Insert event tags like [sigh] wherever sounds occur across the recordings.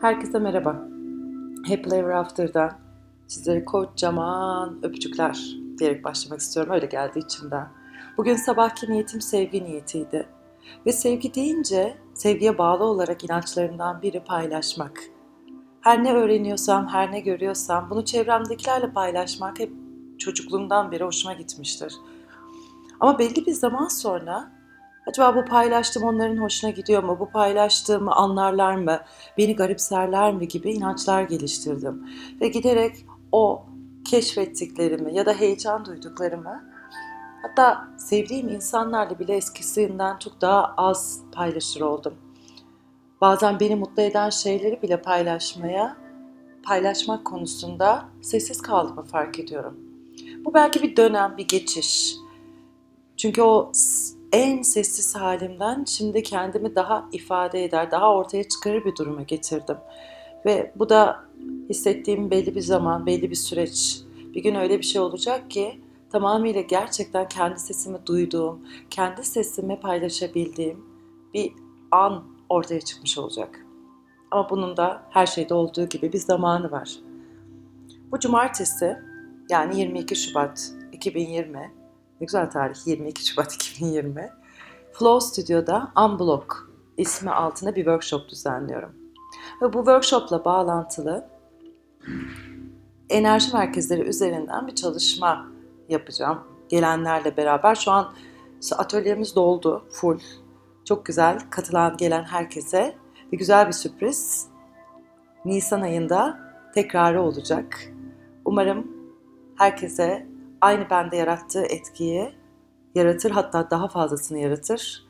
Herkese merhaba. Happy Ever After'dan sizlere kocaman öpücükler diyerek başlamak istiyorum. Öyle geldi içimden. Bugün sabahki niyetim sevgi niyetiydi. Ve sevgi deyince sevgiye bağlı olarak inançlarından biri paylaşmak. Her ne öğreniyorsam, her ne görüyorsam bunu çevremdekilerle paylaşmak hep çocukluğumdan beri hoşuma gitmiştir. Ama belli bir zaman sonra acaba bu paylaştığım onların hoşuna gidiyor mu? Bu paylaştığımı anlarlar mı? Beni garipserler mi gibi inançlar geliştirdim. Ve giderek o keşfettiklerimi ya da heyecan duyduklarımı hatta sevdiğim insanlarla bile eskisinden çok daha az paylaşır oldum. Bazen beni mutlu eden şeyleri bile paylaşmaya, paylaşmak konusunda sessiz kaldığımı fark ediyorum. Bu belki bir dönem, bir geçiş. Çünkü o en sessiz halimden şimdi kendimi daha ifade eder, daha ortaya çıkarır bir duruma getirdim. Ve bu da hissettiğim belli bir zaman, belli bir süreç. Bir gün öyle bir şey olacak ki tamamıyla gerçekten kendi sesimi duyduğum, kendi sesimi paylaşabildiğim bir an ortaya çıkmış olacak. Ama bunun da her şeyde olduğu gibi bir zamanı var. Bu cumartesi yani 22 Şubat 2020 ne güzel tarih 22 Şubat [laughs] 2020 Flow Studio'da Unblock ismi altında bir workshop düzenliyorum. Ve bu workshopla bağlantılı enerji merkezleri üzerinden bir çalışma yapacağım. Gelenlerle beraber şu an atölyemiz doldu full. Çok güzel katılan gelen herkese bir güzel bir sürpriz. Nisan ayında tekrarı olacak. Umarım herkese aynı bende yarattığı etkiyi yaratır hatta daha fazlasını yaratır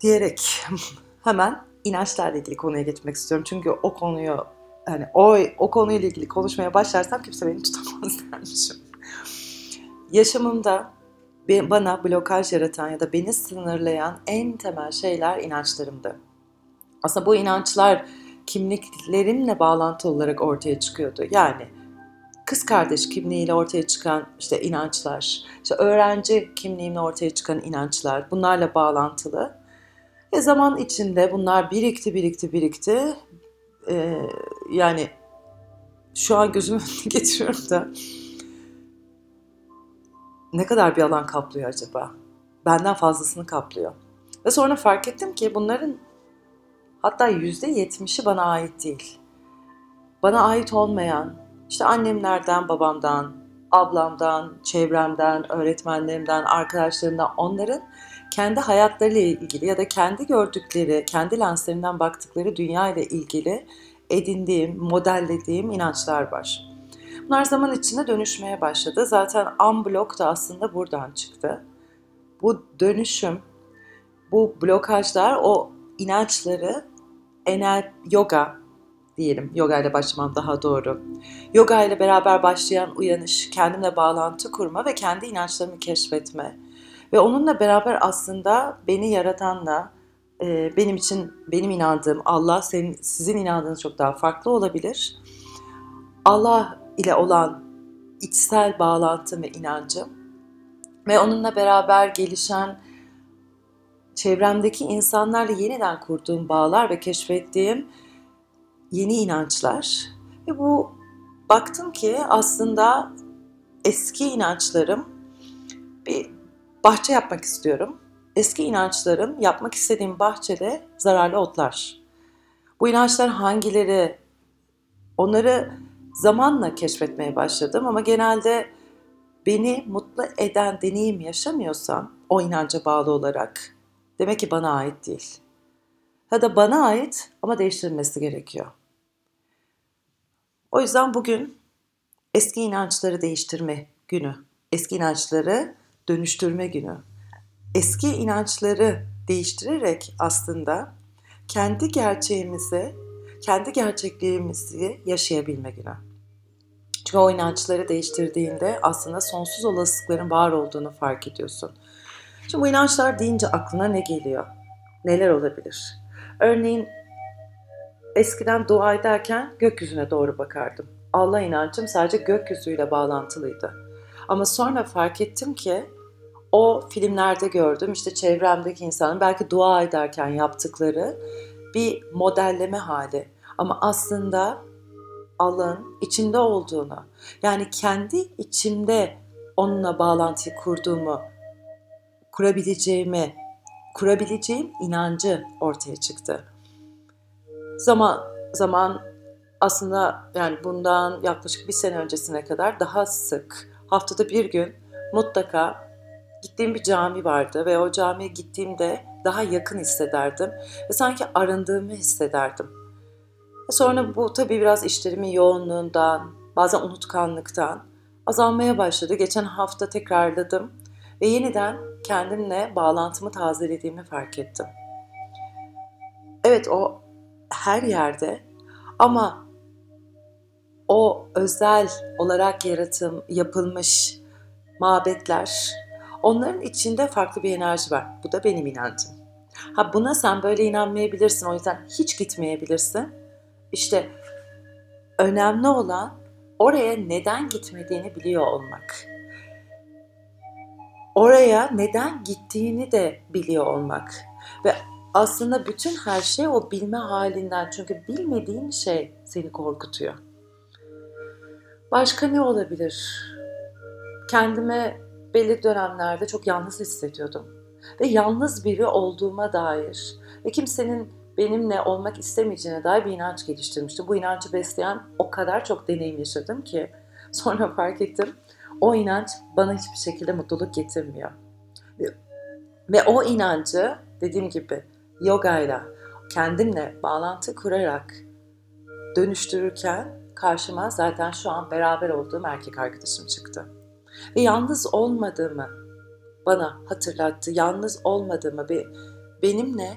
diyerek [laughs] hemen inançlarla ilgili konuya geçmek istiyorum. Çünkü o konuyu hani o, o konuyla ilgili konuşmaya başlarsam kimse beni tutamaz [laughs] dermişim. Yaşamımda bana blokaj yaratan ya da beni sınırlayan en temel şeyler inançlarımdı. Aslında bu inançlar kimliklerimle bağlantılı olarak ortaya çıkıyordu. Yani kız kardeş kimliğiyle ortaya çıkan işte inançlar, işte öğrenci kimliğimle ortaya çıkan inançlar bunlarla bağlantılı. Ve zaman içinde bunlar birikti, birikti, birikti. Ee, yani şu an gözümü [laughs] getiriyorum da ne kadar bir alan kaplıyor acaba? Benden fazlasını kaplıyor. Ve sonra fark ettim ki bunların hatta yüzde yetmişi bana ait değil. Bana ait olmayan, işte annemlerden, babamdan, ablamdan, çevremden, öğretmenlerimden, arkadaşlarımdan onların kendi hayatlarıyla ilgili ya da kendi gördükleri, kendi lenslerinden baktıkları dünya ile ilgili edindiğim, modellediğim inançlar var. Bunlar zaman içinde dönüşmeye başladı. Zaten unblock da aslında buradan çıktı. Bu dönüşüm, bu blokajlar o inançları enel yoga diyelim. Yoga ile başlamam daha doğru. Yoga ile beraber başlayan uyanış, kendimle bağlantı kurma ve kendi inançlarımı keşfetme. Ve onunla beraber aslında beni yaratanla, e, benim için benim inandığım Allah, senin, sizin inandığınız çok daha farklı olabilir. Allah ile olan içsel bağlantım ve inancım ve onunla beraber gelişen çevremdeki insanlarla yeniden kurduğum bağlar ve keşfettiğim yeni inançlar ve bu baktım ki aslında eski inançlarım bir bahçe yapmak istiyorum. Eski inançlarım yapmak istediğim bahçede zararlı otlar. Bu inançlar hangileri? Onları zamanla keşfetmeye başladım ama genelde beni mutlu eden deneyim yaşamıyorsam o inanca bağlı olarak demek ki bana ait değil. Ya da bana ait ama değiştirilmesi gerekiyor. O yüzden bugün eski inançları değiştirme günü, eski inançları dönüştürme günü. Eski inançları değiştirerek aslında kendi gerçeğimizi, kendi gerçekliğimizi yaşayabilme günü. Çünkü o inançları değiştirdiğinde aslında sonsuz olasılıkların var olduğunu fark ediyorsun. Şimdi bu inançlar deyince aklına ne geliyor? Neler olabilir? Örneğin eskiden dua ederken gökyüzüne doğru bakardım. Allah inancım sadece gökyüzüyle bağlantılıydı. Ama sonra fark ettim ki o filmlerde gördüm işte çevremdeki insanın belki dua ederken yaptıkları bir modelleme hali. Ama aslında alın içinde olduğunu, yani kendi içimde onunla bağlantıyı kurduğumu, kurabileceğimi, kurabileceğim inancı ortaya çıktı. Zaman zaman aslında yani bundan yaklaşık bir sene öncesine kadar daha sık haftada bir gün mutlaka gittiğim bir cami vardı ve o camiye gittiğimde daha yakın hissederdim ve sanki arındığımı hissederdim. Sonra bu tabii biraz işlerimin yoğunluğundan, bazen unutkanlıktan azalmaya başladı. Geçen hafta tekrarladım ve yeniden kendimle bağlantımı tazelediğimi fark ettim. Evet o her yerde ama o özel olarak yaratım yapılmış mabetler onların içinde farklı bir enerji var. Bu da benim inancım. Ha buna sen böyle inanmayabilirsin. O yüzden hiç gitmeyebilirsin. İşte önemli olan oraya neden gitmediğini biliyor olmak. Oraya neden gittiğini de biliyor olmak. Ve aslında bütün her şey o bilme halinden. Çünkü bilmediğin şey seni korkutuyor. Başka ne olabilir? Kendime belli dönemlerde çok yalnız hissediyordum. Ve yalnız biri olduğuma dair ve kimsenin benimle olmak istemeyeceğine dair bir inanç geliştirmiştim. Bu inancı besleyen o kadar çok deneyim yaşadım ki sonra fark ettim o inanç bana hiçbir şekilde mutluluk getirmiyor. Ve o inancı dediğim gibi yogayla kendimle bağlantı kurarak dönüştürürken karşıma zaten şu an beraber olduğum erkek arkadaşım çıktı. Ve yalnız olmadığımı bana hatırlattı. Yalnız olmadığımı ve benimle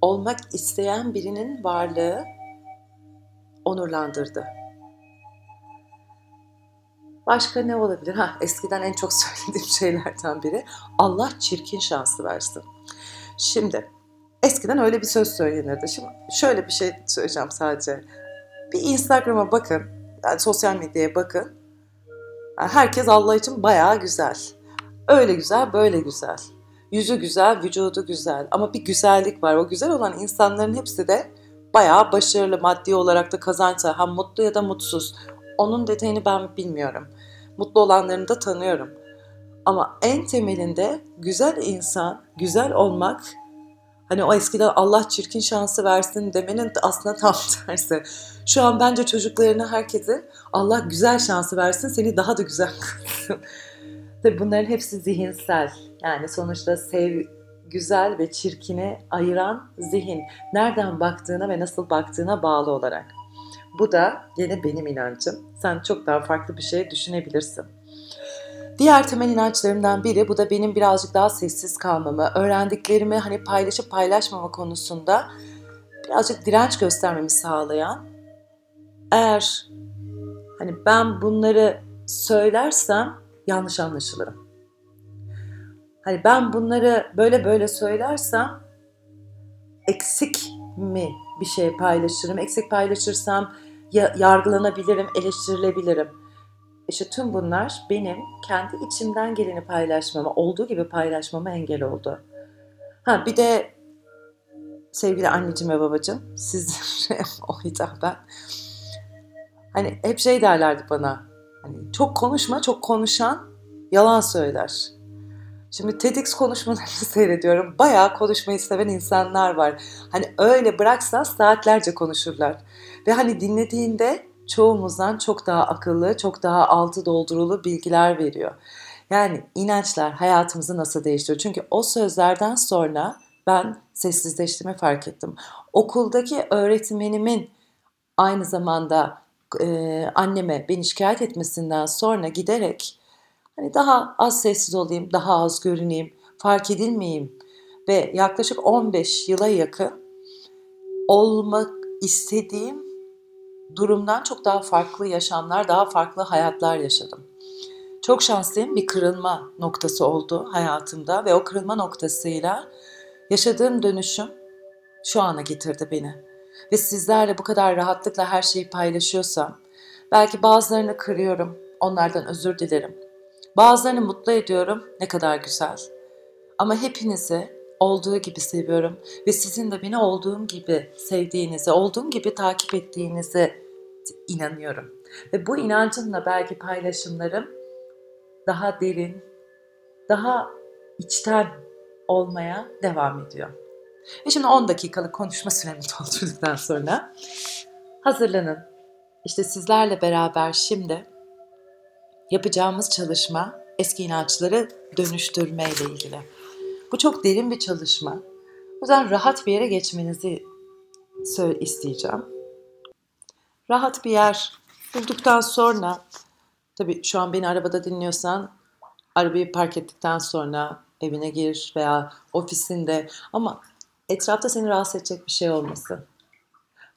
olmak isteyen birinin varlığı onurlandırdı. Başka ne olabilir? Ha, eskiden en çok [laughs] söylediğim şeylerden biri Allah çirkin şansı versin. Şimdi eskiden öyle bir söz söylenirdi. Şimdi şöyle bir şey söyleyeceğim sadece. Bir Instagram'a bakın, yani sosyal medyaya bakın. Yani herkes Allah için bayağı güzel. Öyle güzel, böyle güzel. Yüzü güzel, vücudu güzel. Ama bir güzellik var. O güzel olan insanların hepsi de bayağı başarılı maddi olarak da kazançlı. Hem mutlu ya da mutsuz. Onun detayını ben bilmiyorum. Mutlu olanlarını da tanıyorum. Ama en temelinde güzel insan, güzel olmak Hani o eskiden Allah çirkin şansı versin demenin aslında [laughs] tam tersi. Şu an bence çocuklarına herkese Allah güzel şansı versin seni daha da güzel [laughs] kılsın. Tabii bunların hepsi zihinsel. Yani sonuçta sev, güzel ve çirkini ayıran zihin. Nereden baktığına ve nasıl baktığına bağlı olarak. Bu da yine benim inancım. Sen çok daha farklı bir şey düşünebilirsin. Diğer temel inançlarımdan biri bu da benim birazcık daha sessiz kalmamı, öğrendiklerimi hani paylaşıp paylaşmama konusunda birazcık direnç göstermemi sağlayan. Eğer hani ben bunları söylersem yanlış anlaşılırım. Hani ben bunları böyle böyle söylersem eksik mi bir şey paylaşırım? Eksik paylaşırsam ya, yargılanabilirim, eleştirilebilirim. İşte tüm bunlar benim kendi içimden geleni paylaşmama, olduğu gibi paylaşmama engel oldu. Ha bir de sevgili anneciğim ve babacığım, sizlere [laughs] o hitaben hani hep şey derlerdi bana. Hani çok konuşma, çok konuşan yalan söyler. Şimdi TEDx konuşmalarını [laughs] seyrediyorum. Bayağı konuşmayı seven insanlar var. Hani öyle bıraksan saatlerce konuşurlar. Ve hani dinlediğinde çoğumuzdan çok daha akıllı, çok daha altı doldurulu bilgiler veriyor. Yani inançlar hayatımızı nasıl değiştiriyor? Çünkü o sözlerden sonra ben sessizleştiğimi fark ettim. Okuldaki öğretmenimin aynı zamanda e, anneme beni şikayet etmesinden sonra giderek hani daha az sessiz olayım, daha az görüneyim, fark edilmeyeyim ve yaklaşık 15 yıla yakın olmak istediğim durumdan çok daha farklı yaşamlar, daha farklı hayatlar yaşadım. Çok şanslıyım bir kırılma noktası oldu hayatımda ve o kırılma noktasıyla yaşadığım dönüşüm şu ana getirdi beni. Ve sizlerle bu kadar rahatlıkla her şeyi paylaşıyorsam, belki bazılarını kırıyorum, onlardan özür dilerim. Bazılarını mutlu ediyorum, ne kadar güzel. Ama hepinizi olduğu gibi seviyorum ve sizin de beni olduğum gibi sevdiğinizi, olduğum gibi takip ettiğinizi inanıyorum. Ve bu inancımla belki paylaşımlarım daha derin, daha içten olmaya devam ediyor. Ve şimdi 10 dakikalık konuşma süremi [laughs] doldurduktan sonra hazırlanın. İşte sizlerle beraber şimdi yapacağımız çalışma eski inançları dönüştürme ile ilgili. Bu çok derin bir çalışma. O yüzden rahat bir yere geçmenizi isteyeceğim. Rahat bir yer bulduktan sonra, tabii şu an beni arabada dinliyorsan, arabayı park ettikten sonra evine gir veya ofisinde ama etrafta seni rahatsız edecek bir şey olmasın.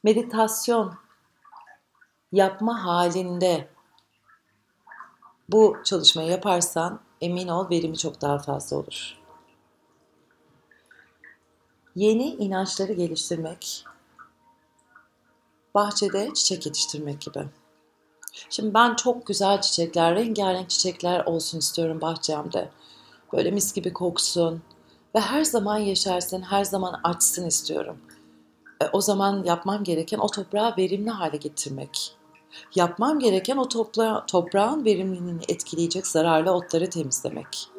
Meditasyon yapma halinde bu çalışmayı yaparsan emin ol verimi çok daha fazla olur. Yeni inançları geliştirmek, bahçede çiçek yetiştirmek gibi. Şimdi ben çok güzel çiçekler, rengarenk çiçekler olsun istiyorum bahçemde. Böyle mis gibi koksun ve her zaman yeşersin, her zaman açsın istiyorum. E, o zaman yapmam gereken o toprağı verimli hale getirmek. Yapmam gereken o topra toprağın verimliliğini etkileyecek zararlı otları temizlemek.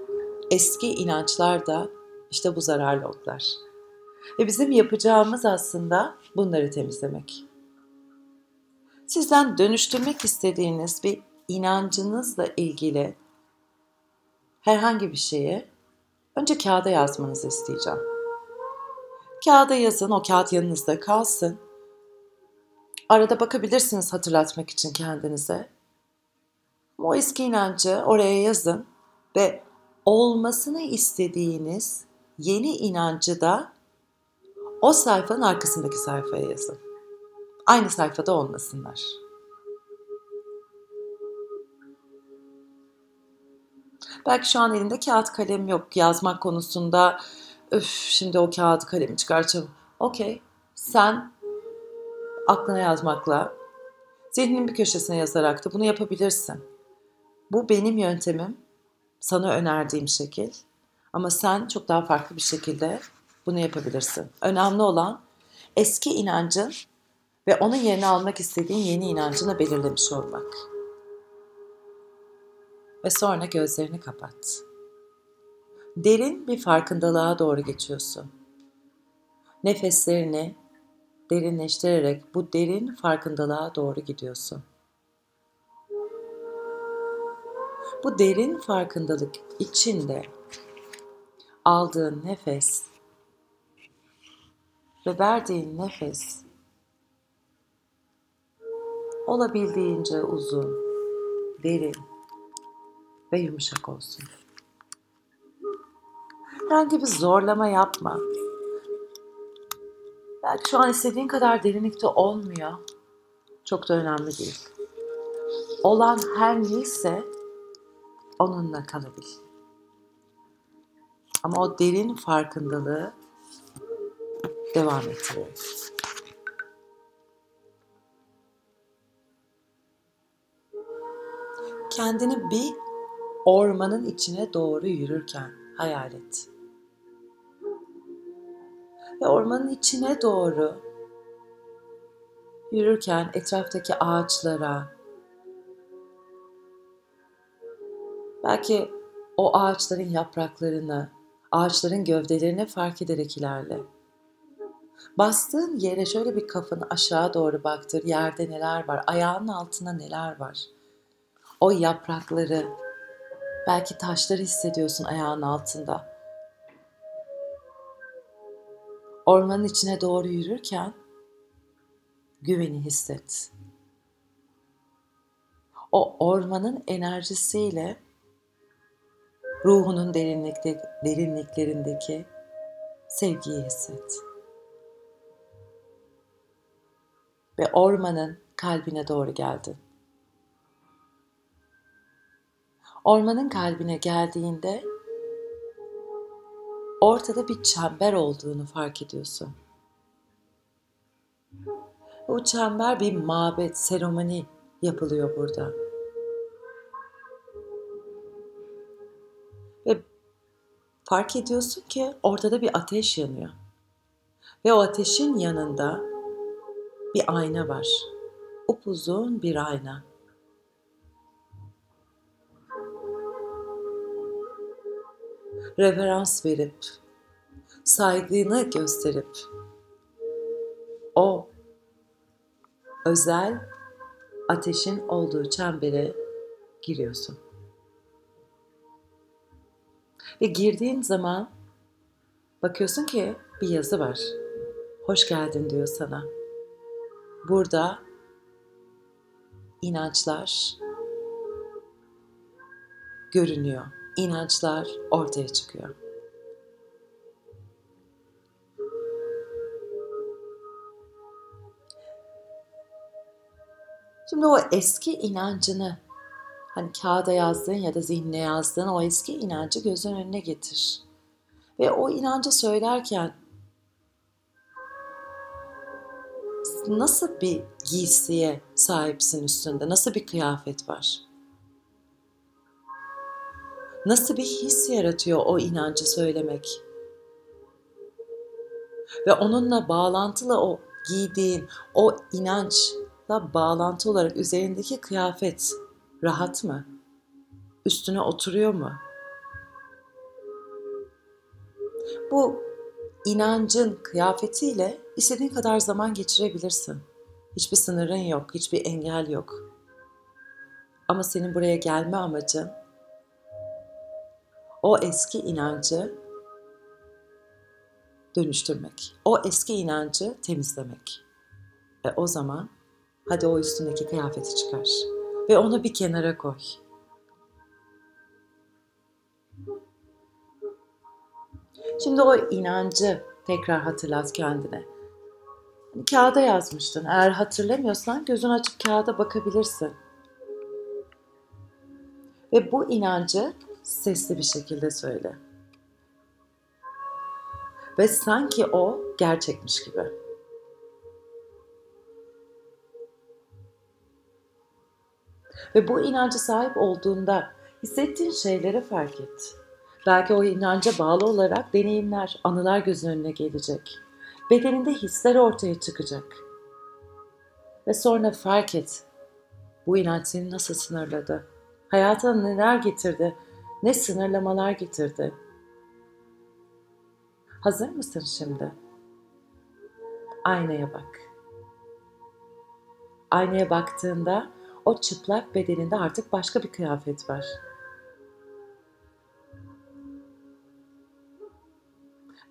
Eski inançlar da işte bu zararlı otlar. Ve bizim yapacağımız aslında bunları temizlemek. Sizden dönüştürmek istediğiniz bir inancınızla ilgili herhangi bir şeyi önce kağıda yazmanızı isteyeceğim. Kağıda yazın, o kağıt yanınızda kalsın. Arada bakabilirsiniz hatırlatmak için kendinize. O eski inancı oraya yazın ve olmasını istediğiniz yeni inancı da o sayfanın arkasındaki sayfaya yazın. Aynı sayfada olmasınlar. Belki şu an elinde kağıt kalem yok yazmak konusunda. Öf şimdi o kağıt kalemi çıkaracağım. Okey sen aklına yazmakla, zihninin bir köşesine yazarak da bunu yapabilirsin. Bu benim yöntemim, sana önerdiğim şekil. Ama sen çok daha farklı bir şekilde bunu yapabilirsin. Önemli olan eski inancın ve onun yerine almak istediğin yeni inancını belirlemiş olmak. Ve sonra gözlerini kapat. Derin bir farkındalığa doğru geçiyorsun. Nefeslerini derinleştirerek bu derin farkındalığa doğru gidiyorsun. Bu derin farkındalık içinde aldığın nefes ve verdiğin nefes olabildiğince uzun, derin ve yumuşak olsun. Herhangi bir zorlama yapma. Belki şu an istediğin kadar derinlikte olmuyor. Çok da önemli değil. Olan her neyse onunla kalabil. Ama o derin farkındalığı devam ettirerek. kendini bir ormanın içine doğru yürürken hayal et. Ve ormanın içine doğru yürürken etraftaki ağaçlara, belki o ağaçların yapraklarını, ağaçların gövdelerini fark ederek ilerle. Bastığın yere şöyle bir kafanı aşağı doğru baktır. Yerde neler var? Ayağının altında neler var? O yaprakları, belki taşları hissediyorsun ayağın altında. Ormanın içine doğru yürürken güveni hisset. O ormanın enerjisiyle ruhunun derinlikte, derinliklerindeki sevgiyi hisset. Ve ormanın kalbine doğru geldin. Ormanın kalbine geldiğinde ortada bir çember olduğunu fark ediyorsun. O çember bir mabet, seremoni yapılıyor burada. Ve fark ediyorsun ki ortada bir ateş yanıyor. Ve o ateşin yanında bir ayna var. Upuzun bir ayna. Reverans verip, saygını gösterip o özel ateşin olduğu çembere giriyorsun. Ve girdiğin zaman bakıyorsun ki bir yazı var. Hoş geldin diyor sana. Burada inançlar görünüyor. İnançlar ortaya çıkıyor. Şimdi o eski inancını hani kağıda yazdığın ya da zihnine yazdığın o eski inancı gözün önüne getir. Ve o inancı söylerken nasıl bir giysiye sahipsin üstünde? Nasıl bir kıyafet var? Nasıl bir his yaratıyor o inancı söylemek? Ve onunla bağlantılı o giydiğin o inançla bağlantı olarak üzerindeki kıyafet rahat mı? Üstüne oturuyor mu? Bu inancın kıyafetiyle istediğin kadar zaman geçirebilirsin. Hiçbir sınırın yok, hiçbir engel yok. Ama senin buraya gelme amacın o eski inancı dönüştürmek. O eski inancı temizlemek. E o zaman hadi o üstündeki kıyafeti çıkar ve onu bir kenara koy. Şimdi o inancı tekrar hatırlat kendine. Hani kağıda yazmıştın. Eğer hatırlamıyorsan gözün açıp kağıda bakabilirsin. Ve bu inancı sesli bir şekilde söyle. Ve sanki o gerçekmiş gibi. Ve bu inancı sahip olduğunda hissettiğin şeyleri fark et. Belki o inanca bağlı olarak deneyimler, anılar gözün önüne gelecek. Bedeninde hisler ortaya çıkacak. Ve sonra fark et. Bu inanç seni nasıl sınırladı? Hayatına neler getirdi? Ne sınırlamalar getirdi? Hazır mısın şimdi? Aynaya bak. Aynaya baktığında o çıplak bedeninde artık başka bir kıyafet var.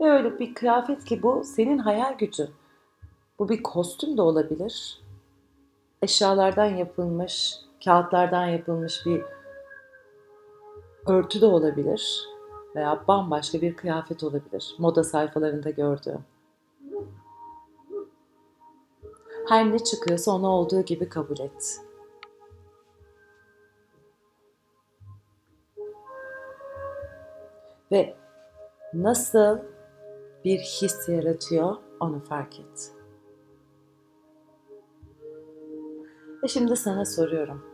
Ve öyle bir kıyafet ki bu senin hayal gücün. Bu bir kostüm de olabilir. Eşyalardan yapılmış, kağıtlardan yapılmış bir örtü de olabilir. Veya bambaşka bir kıyafet olabilir. Moda sayfalarında gördüğüm. Her ne çıkıyorsa onu olduğu gibi kabul et. Ve nasıl bir his yaratıyor onu fark et. Ve şimdi sana soruyorum.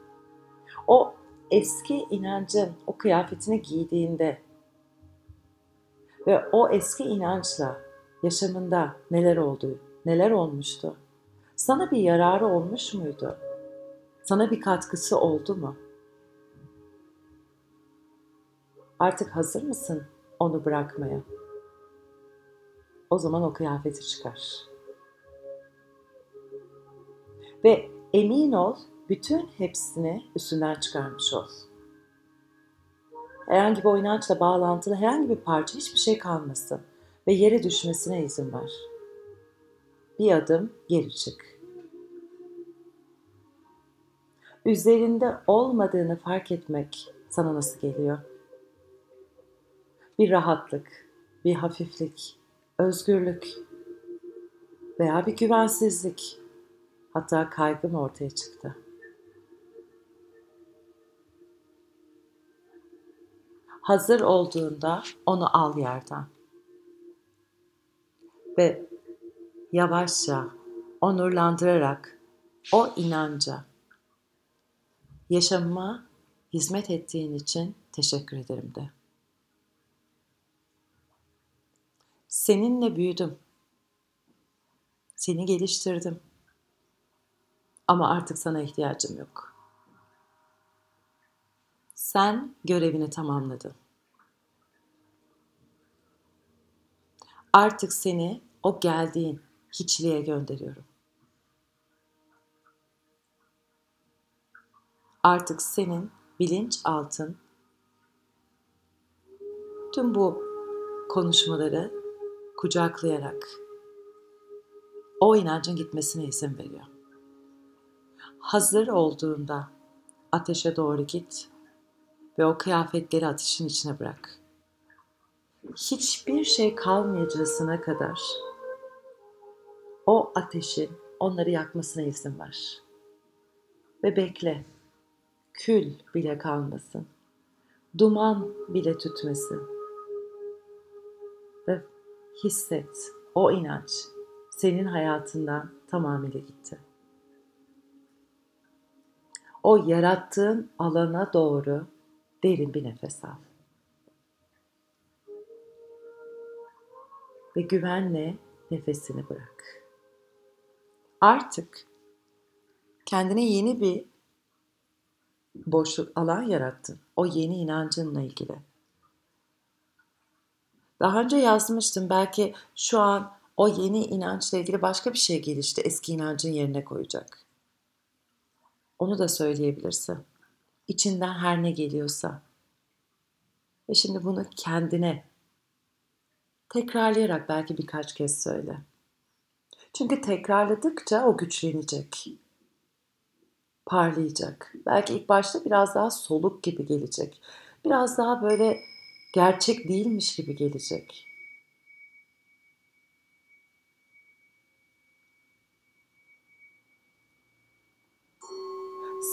O eski inancın o kıyafetini giydiğinde ve o eski inançla yaşamında neler oldu, neler olmuştu? Sana bir yararı olmuş muydu? Sana bir katkısı oldu mu? Artık hazır mısın onu bırakmaya? O zaman o kıyafeti çıkar. Ve emin ol bütün hepsini üstünden çıkarmış ol. Herhangi bir oynançla bağlantılı herhangi bir parça hiçbir şey kalmasın ve yere düşmesine izin ver. Bir adım geri çık. Üzerinde olmadığını fark etmek sana nasıl geliyor? Bir rahatlık, bir hafiflik, özgürlük veya bir güvensizlik, hatta kaygı mı ortaya çıktı? Hazır olduğunda onu al yerden. Ve yavaşça, onurlandırarak o inanca, yaşamıma hizmet ettiğin için teşekkür ederim de. Seninle büyüdüm. Seni geliştirdim. Ama artık sana ihtiyacım yok. Sen görevini tamamladın. Artık seni o geldiğin hiçliğe gönderiyorum. Artık senin bilinç altın tüm bu konuşmaları kucaklayarak o inancın gitmesine izin veriyor. Hazır olduğunda ateşe doğru git ve o kıyafetleri ateşin içine bırak. Hiçbir şey kalmayacağına kadar o ateşin onları yakmasına izin ver. Ve bekle. Kül bile kalmasın. Duman bile tütmesin. Hisset o inanç senin hayatından tamamıyla gitti. O yarattığın alana doğru derin bir nefes al. Ve güvenle nefesini bırak. Artık kendine yeni bir boşluk alan yarattın. O yeni inancınla ilgili. Daha önce yazmıştım. Belki şu an o yeni inançla ilgili başka bir şey gelişti. Eski inancın yerine koyacak. Onu da söyleyebilirsin. İçinden her ne geliyorsa. Ve şimdi bunu kendine tekrarlayarak belki birkaç kez söyle. Çünkü tekrarladıkça o güçlenecek. Parlayacak. Belki ilk başta biraz daha soluk gibi gelecek. Biraz daha böyle gerçek değilmiş gibi gelecek.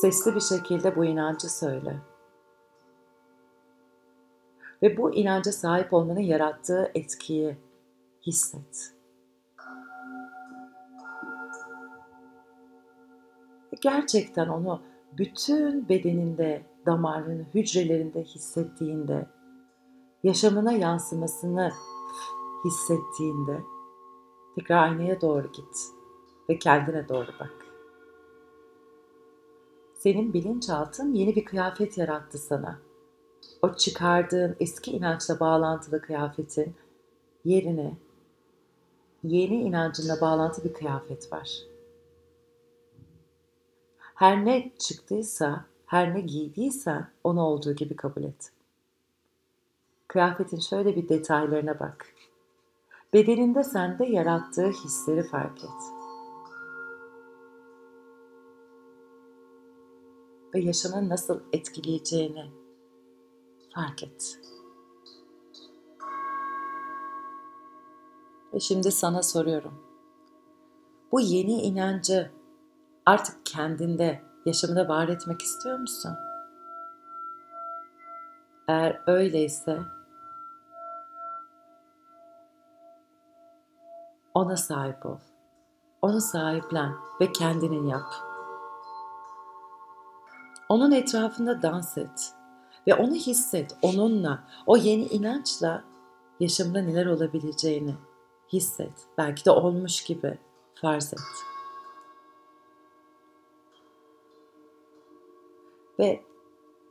Sesli bir şekilde bu inancı söyle. Ve bu inanca sahip olmanın yarattığı etkiyi hisset. Gerçekten onu bütün bedeninde, damarının, hücrelerinde hissettiğinde, yaşamına yansımasını hissettiğinde tekrar aynaya doğru git ve kendine doğru bak. Senin bilinçaltın yeni bir kıyafet yarattı sana. O çıkardığın eski inançla bağlantılı kıyafetin yerine yeni inancınla bağlantılı bir kıyafet var. Her ne çıktıysa, her ne giydiysen onu olduğu gibi kabul et. Kıyafetin şöyle bir detaylarına bak. Bedeninde sende yarattığı hisleri fark et. Ve yaşamını nasıl etkileyeceğini fark et. Ve şimdi sana soruyorum. Bu yeni inancı artık kendinde, yaşamında var etmek istiyor musun? Eğer öyleyse ona sahip ol. Onu sahiplen ve kendinin yap. Onun etrafında dans et ve onu hisset onunla, o yeni inançla yaşamda neler olabileceğini hisset. Belki de olmuş gibi farz et. Ve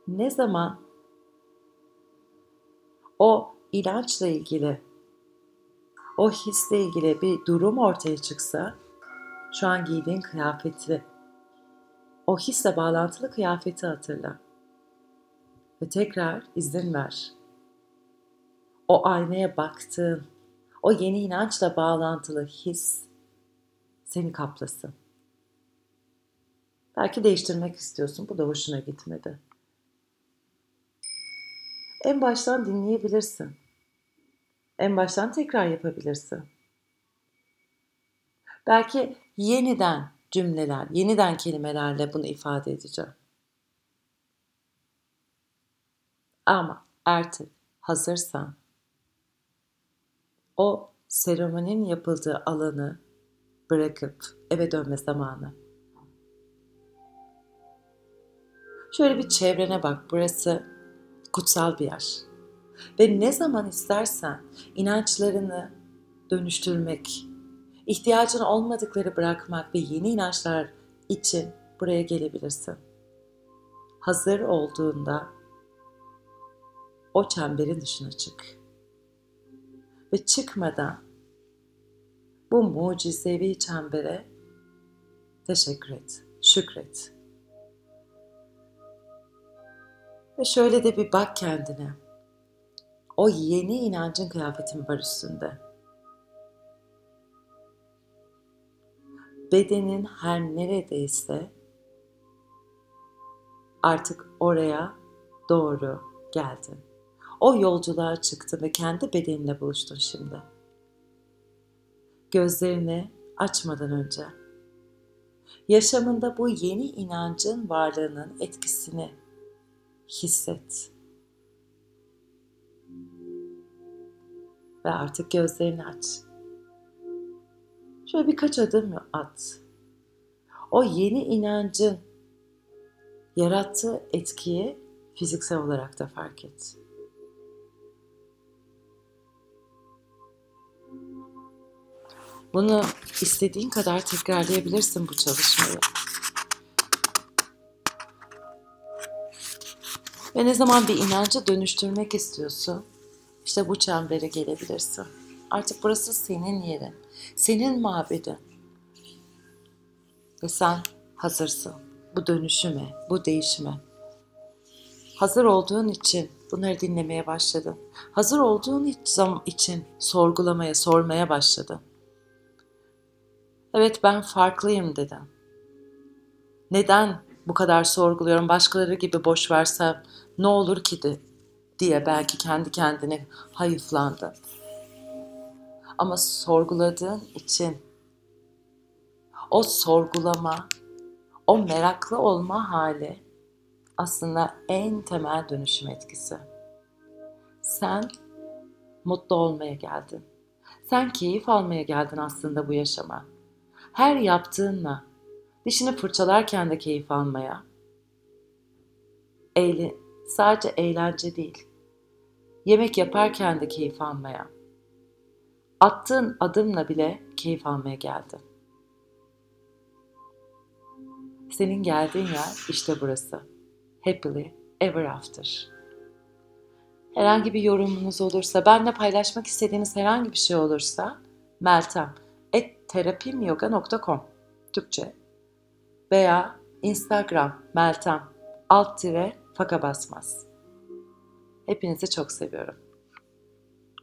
ne zaman o inançla ilgili, o hisle ilgili bir durum ortaya çıksa, şu an giydiğin kıyafeti, o hisle bağlantılı kıyafeti hatırla. Ve tekrar izin ver. O aynaya baktığın, o yeni inançla bağlantılı his seni kaplasın. Belki değiştirmek istiyorsun. Bu da hoşuna gitmedi. En baştan dinleyebilirsin. En baştan tekrar yapabilirsin. Belki yeniden cümleler, yeniden kelimelerle bunu ifade edeceğim. Ama artık hazırsan o seremoninin yapıldığı alanı bırakıp eve dönme zamanı. Şöyle bir çevrene bak. Burası kutsal bir yer. Ve ne zaman istersen inançlarını dönüştürmek, ihtiyacın olmadıkları bırakmak ve yeni inançlar için buraya gelebilirsin. Hazır olduğunda o çemberin dışına çık. Ve çıkmadan bu mucizevi çembere teşekkür et, şükret. Ve şöyle de bir bak kendine. O yeni inancın kıyafetin var üstünde. Bedenin her neredeyse artık oraya doğru geldin. O yolculuğa çıktın ve kendi bedeninle buluştun şimdi. Gözlerini açmadan önce yaşamında bu yeni inancın varlığının etkisini hisset. Ve artık gözlerini aç. Şöyle birkaç adım at. O yeni inancın yarattığı etkiyi fiziksel olarak da fark et. Bunu istediğin kadar tekrarlayabilirsin bu çalışmayı. Ve ne zaman bir inancı dönüştürmek istiyorsun, işte bu çembere gelebilirsin. Artık burası senin yerin, senin mabedin. Ve sen hazırsın bu dönüşüme, bu değişime. Hazır olduğun için bunları dinlemeye başladın. Hazır olduğun için sorgulamaya, sormaya başladın. Evet ben farklıyım dedin. Neden bu kadar sorguluyorum? Başkaları gibi boş versem ne olur ki de diye belki kendi kendine hayıflandı. Ama sorguladığın için o sorgulama, o meraklı olma hali aslında en temel dönüşüm etkisi. Sen mutlu olmaya geldin. Sen keyif almaya geldin aslında bu yaşama. Her yaptığınla, dişini fırçalarken de keyif almaya, eğlen, sadece eğlence değil, yemek yaparken de keyif almaya, attığın adımla bile keyif almaya geldin. Senin geldiğin yer işte burası. Happily Ever After. Herhangi bir yorumunuz olursa, benimle paylaşmak istediğiniz herhangi bir şey olursa Meltem et terapimyoga.com Türkçe veya Instagram Meltem alt tire faka basmaz. Hepinizi çok seviyorum.